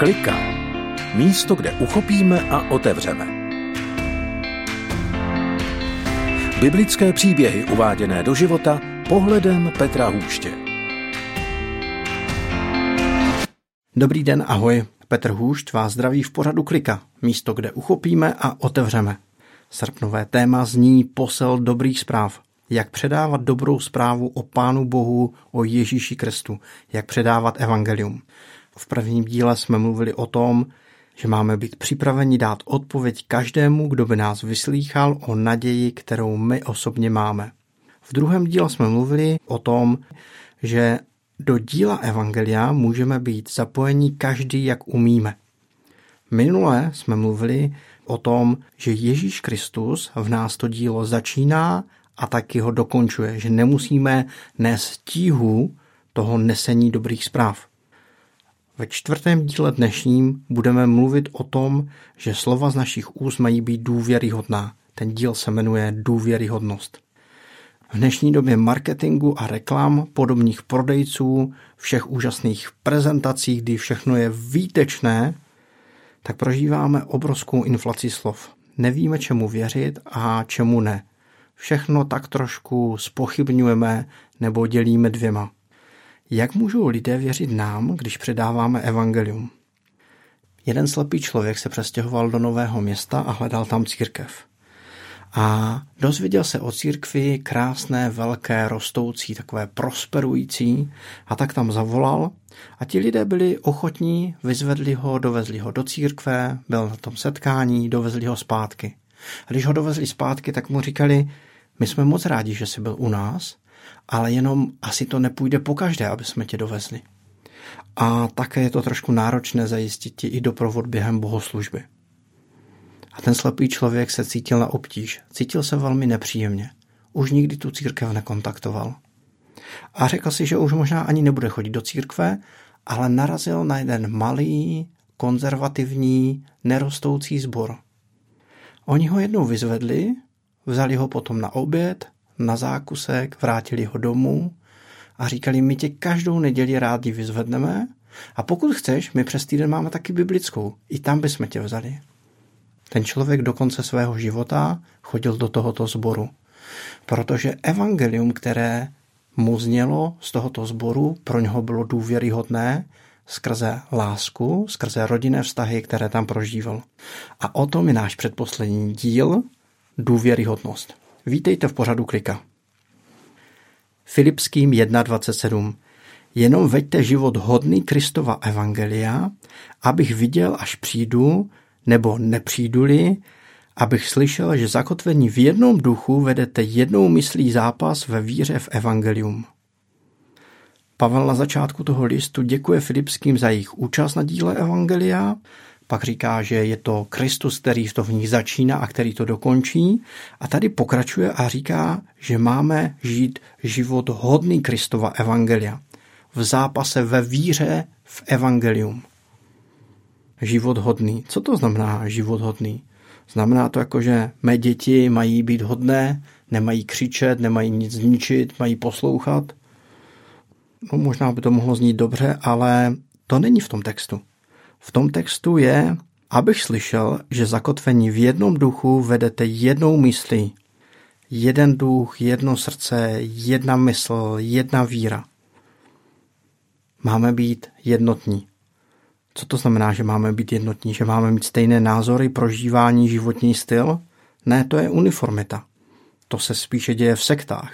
Klika. Místo, kde uchopíme a otevřeme. Biblické příběhy uváděné do života pohledem Petra Hůště. Dobrý den, ahoj. Petr Hůšť vás zdraví v pořadu Klika. Místo, kde uchopíme a otevřeme. Srpnové téma zní posel dobrých zpráv. Jak předávat dobrou zprávu o Pánu Bohu, o Ježíši Kristu. Jak předávat evangelium. V prvním díle jsme mluvili o tom, že máme být připraveni dát odpověď každému, kdo by nás vyslýchal o naději, kterou my osobně máme. V druhém díle jsme mluvili o tom, že do díla Evangelia můžeme být zapojeni každý, jak umíme. Minule jsme mluvili o tom, že Ježíš Kristus v nás to dílo začíná a taky ho dokončuje, že nemusíme nést tíhu toho nesení dobrých zpráv. Ve čtvrtém díle dnešním budeme mluvit o tom, že slova z našich úst mají být důvěryhodná. Ten díl se jmenuje Důvěryhodnost. V dnešní době marketingu a reklam, podobných prodejců, všech úžasných prezentací, kdy všechno je výtečné, tak prožíváme obrovskou inflaci slov. Nevíme, čemu věřit a čemu ne. Všechno tak trošku spochybňujeme nebo dělíme dvěma. Jak můžou lidé věřit nám, když předáváme evangelium? Jeden slepý člověk se přestěhoval do nového města a hledal tam církev. A dozvěděl se o církvi krásné, velké, rostoucí, takové prosperující a tak tam zavolal a ti lidé byli ochotní, vyzvedli ho, dovezli ho do církve, byl na tom setkání, dovezli ho zpátky. A když ho dovezli zpátky, tak mu říkali, my jsme moc rádi, že jsi byl u nás, ale jenom asi to nepůjde po každé, aby jsme tě dovezli. A také je to trošku náročné zajistit ti i doprovod během bohoslužby. A ten slepý člověk se cítil na obtíž. Cítil se velmi nepříjemně. Už nikdy tu církev nekontaktoval. A řekl si, že už možná ani nebude chodit do církve, ale narazil na jeden malý, konzervativní, nerostoucí sbor. Oni ho jednou vyzvedli, vzali ho potom na oběd, na zákusek, vrátili ho domů a říkali, my tě každou neděli rádi vyzvedneme a pokud chceš, my přes týden máme taky biblickou, i tam bychom tě vzali. Ten člověk do konce svého života chodil do tohoto sboru, protože evangelium, které mu znělo z tohoto sboru, pro něho bylo důvěryhodné skrze lásku, skrze rodinné vztahy, které tam prožíval. A o tom je náš předposlední díl, důvěryhodnost. Vítejte v pořadu Klika. Filipským 1.27 Jenom veďte život hodný Kristova evangelia, abych viděl, až přijdu, nebo nepřijdu-li, abych slyšel, že zakotvení v jednom duchu vedete jednou myslí zápas ve víře v evangelium. Pavel na začátku toho listu děkuje Filipským za jejich účast na díle Evangelia pak říká, že je to Kristus, který to v nich začíná a který to dokončí. A tady pokračuje a říká, že máme žít život hodný Kristova evangelia. V zápase ve víře v evangelium. Život hodný. Co to znamená život hodný? Znamená to jako, že mé děti mají být hodné, nemají křičet, nemají nic zničit, mají poslouchat. No možná by to mohlo znít dobře, ale to není v tom textu v tom textu je, abych slyšel, že zakotvení v jednom duchu vedete jednou myslí. Jeden duch, jedno srdce, jedna mysl, jedna víra. Máme být jednotní. Co to znamená, že máme být jednotní? Že máme mít stejné názory, prožívání, životní styl? Ne, to je uniformita. To se spíše děje v sektách.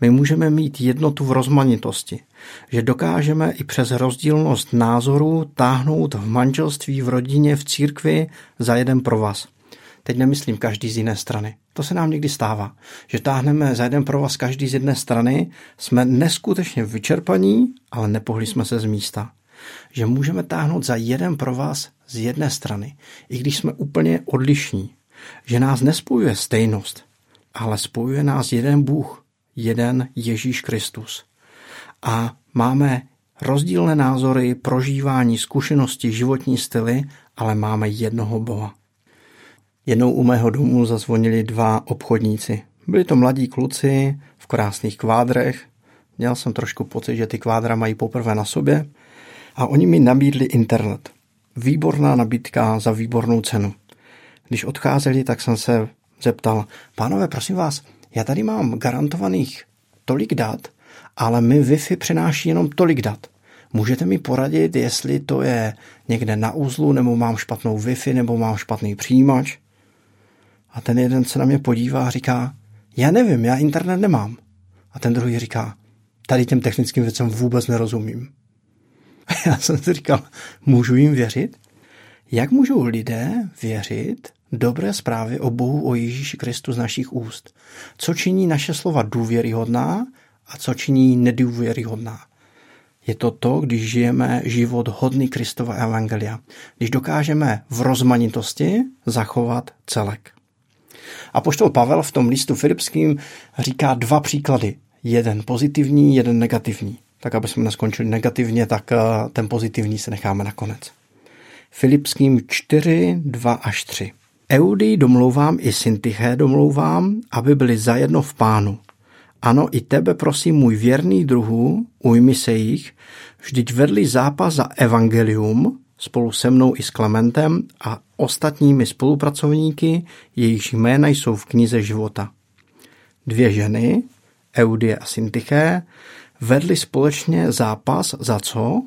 My můžeme mít jednotu v rozmanitosti, že dokážeme i přes rozdílnost názorů táhnout v manželství, v rodině, v církvi za jeden pro vás. Teď nemyslím každý z jiné strany. To se nám někdy stává, že táhneme za jeden pro vás každý z jedné strany, jsme neskutečně vyčerpaní, ale nepohli jsme se z místa. Že můžeme táhnout za jeden pro vás z jedné strany, i když jsme úplně odlišní. Že nás nespojuje stejnost, ale spojuje nás jeden Bůh, jeden Ježíš Kristus. A máme rozdílné názory, prožívání, zkušenosti, životní styly, ale máme jednoho Boha. Jednou u mého domu zazvonili dva obchodníci. Byli to mladí kluci v krásných kvádrech. Měl jsem trošku pocit, že ty kvádra mají poprvé na sobě. A oni mi nabídli internet. výborná nabídka za výbornou cenu. Když odcházeli, tak jsem se zeptal, pánové, prosím vás, já tady mám garantovaných tolik dat, ale mi Wi-Fi přináší jenom tolik dat. Můžete mi poradit, jestli to je někde na uzlu, nebo mám špatnou Wi-Fi, nebo mám špatný přijímač? A ten jeden se na mě podívá a říká, já nevím, já internet nemám. A ten druhý říká, tady těm technickým věcem vůbec nerozumím. A já jsem si říkal, můžu jim věřit? Jak můžou lidé věřit dobré zprávy o Bohu, o Ježíši Kristu z našich úst? Co činí naše slova důvěryhodná a co činí nedůvěryhodná? Je to to, když žijeme život hodný Kristova evangelia, když dokážeme v rozmanitosti zachovat celek. A poštol Pavel v tom listu Filipským říká dva příklady. Jeden pozitivní, jeden negativní. Tak aby jsme neskončili negativně, tak eh, ten pozitivní se necháme nakonec. Filipským 4, 2 až 3. Eudy domlouvám i Syntyché domlouvám, aby byli zajedno v pánu. Ano, i tebe prosím, můj věrný druhu, ujmi se jich, vždyť vedli zápas za evangelium, spolu se mnou i s Klementem a ostatními spolupracovníky, jejichž jména jsou v knize života. Dvě ženy, Eudie a Syntyché, vedli společně zápas za co?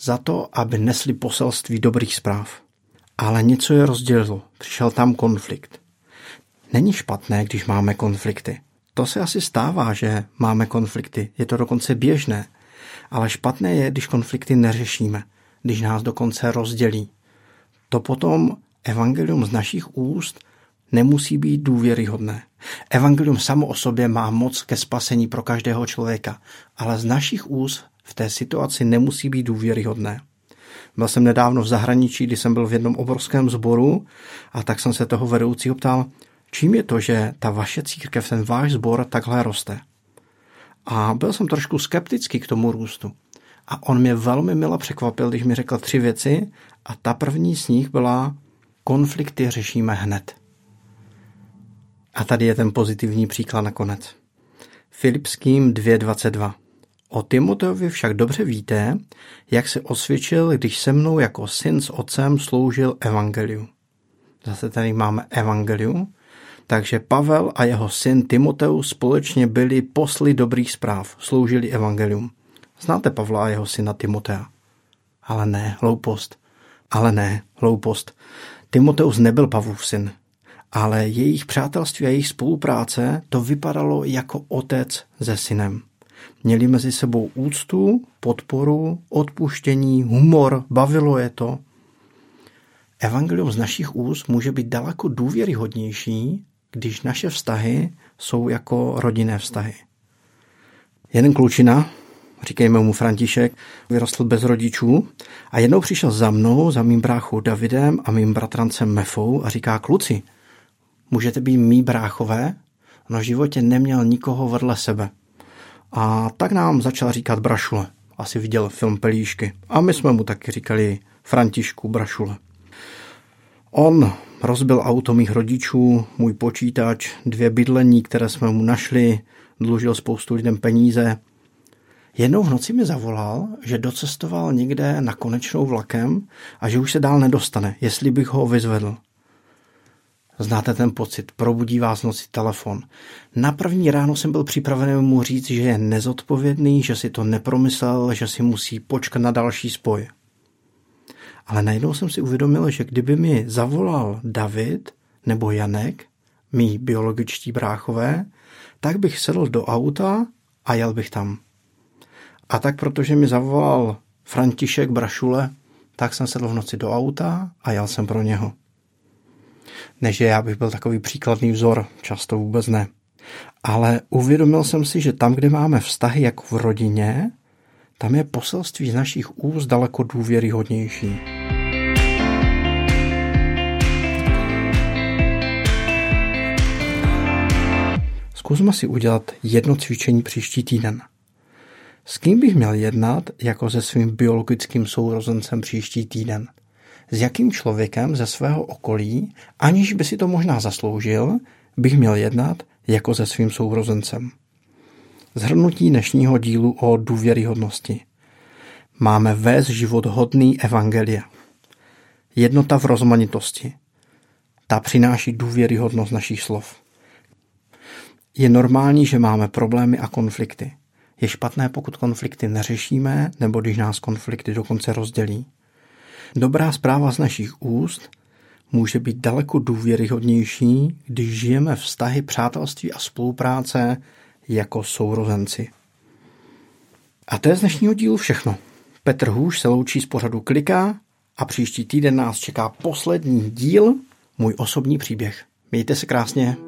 Za to, aby nesli poselství dobrých zpráv. Ale něco je rozdělilo. Přišel tam konflikt. Není špatné, když máme konflikty. To se asi stává, že máme konflikty. Je to dokonce běžné. Ale špatné je, když konflikty neřešíme když nás dokonce rozdělí. To potom evangelium z našich úst nemusí být důvěryhodné. Evangelium samo o sobě má moc ke spasení pro každého člověka, ale z našich úst v té situaci nemusí být důvěryhodné. Byl jsem nedávno v zahraničí, kdy jsem byl v jednom obrovském sboru a tak jsem se toho vedoucího ptal, čím je to, že ta vaše církev, ten váš sbor takhle roste. A byl jsem trošku skeptický k tomu růstu. A on mě velmi mile překvapil, když mi řekl tři věci a ta první z nich byla konflikty řešíme hned. A tady je ten pozitivní příklad nakonec. Filipským 2.22 O Timoteovi však dobře víte, jak se osvědčil, když se mnou jako syn s otcem sloužil evangeliu. Zase tady máme evangeliu, takže Pavel a jeho syn Timoteus společně byli posly dobrých zpráv, sloužili evangelium. Znáte Pavla a jeho syna Timotea? Ale ne, hloupost. Ale ne, hloupost. Timoteus nebyl Pavlův syn, ale jejich přátelství a jejich spolupráce to vypadalo jako otec se synem. Měli mezi sebou úctu, podporu, odpuštění, humor, bavilo je to. Evangelium z našich úst může být daleko důvěryhodnější, když naše vztahy jsou jako rodinné vztahy. Jeden klučina, říkejme mu František, vyrostl bez rodičů a jednou přišel za mnou, za mým bráchou Davidem a mým bratrancem Mefou a říká, kluci, můžete být mý bráchové? No v životě neměl nikoho vedle sebe. A tak nám začal říkat Brašule. Asi viděl film Pelíšky. A my jsme mu taky říkali Františku Brašule. On rozbil auto mých rodičů, můj počítač, dvě bydlení, které jsme mu našli, dlužil spoustu lidem peníze Jednou v noci mi zavolal, že docestoval někde na konečnou vlakem a že už se dál nedostane, jestli bych ho vyzvedl. Znáte ten pocit, probudí vás noci telefon. Na první ráno jsem byl připraven mu říct, že je nezodpovědný, že si to nepromyslel, že si musí počkat na další spoj. Ale najednou jsem si uvědomil, že kdyby mi zavolal David nebo Janek, mý biologičtí bráchové, tak bych sedl do auta a jel bych tam. A tak protože mi zavolal František Brašule, tak jsem sedl v noci do auta a jel jsem pro něho. Než že já bych byl takový příkladný vzor, často vůbec ne. Ale uvědomil jsem si, že tam, kde máme vztahy jako v rodině, tam je poselství z našich úst daleko důvěryhodnější. Zkusme si udělat jedno cvičení příští týden – s kým bych měl jednat jako se svým biologickým sourozencem příští týden? S jakým člověkem ze svého okolí, aniž by si to možná zasloužil, bych měl jednat jako se svým sourozencem? Zhrnutí dnešního dílu o důvěryhodnosti. Máme vést život hodný evangelia. Jednota v rozmanitosti. Ta přináší důvěryhodnost našich slov. Je normální, že máme problémy a konflikty. Je špatné, pokud konflikty neřešíme, nebo když nás konflikty dokonce rozdělí. Dobrá zpráva z našich úst může být daleko důvěryhodnější, když žijeme vztahy přátelství a spolupráce jako sourozenci. A to je z dnešního dílu všechno. Petr Hůš se loučí z pořadu Kliká a příští týden nás čeká poslední díl, můj osobní příběh. Mějte se krásně.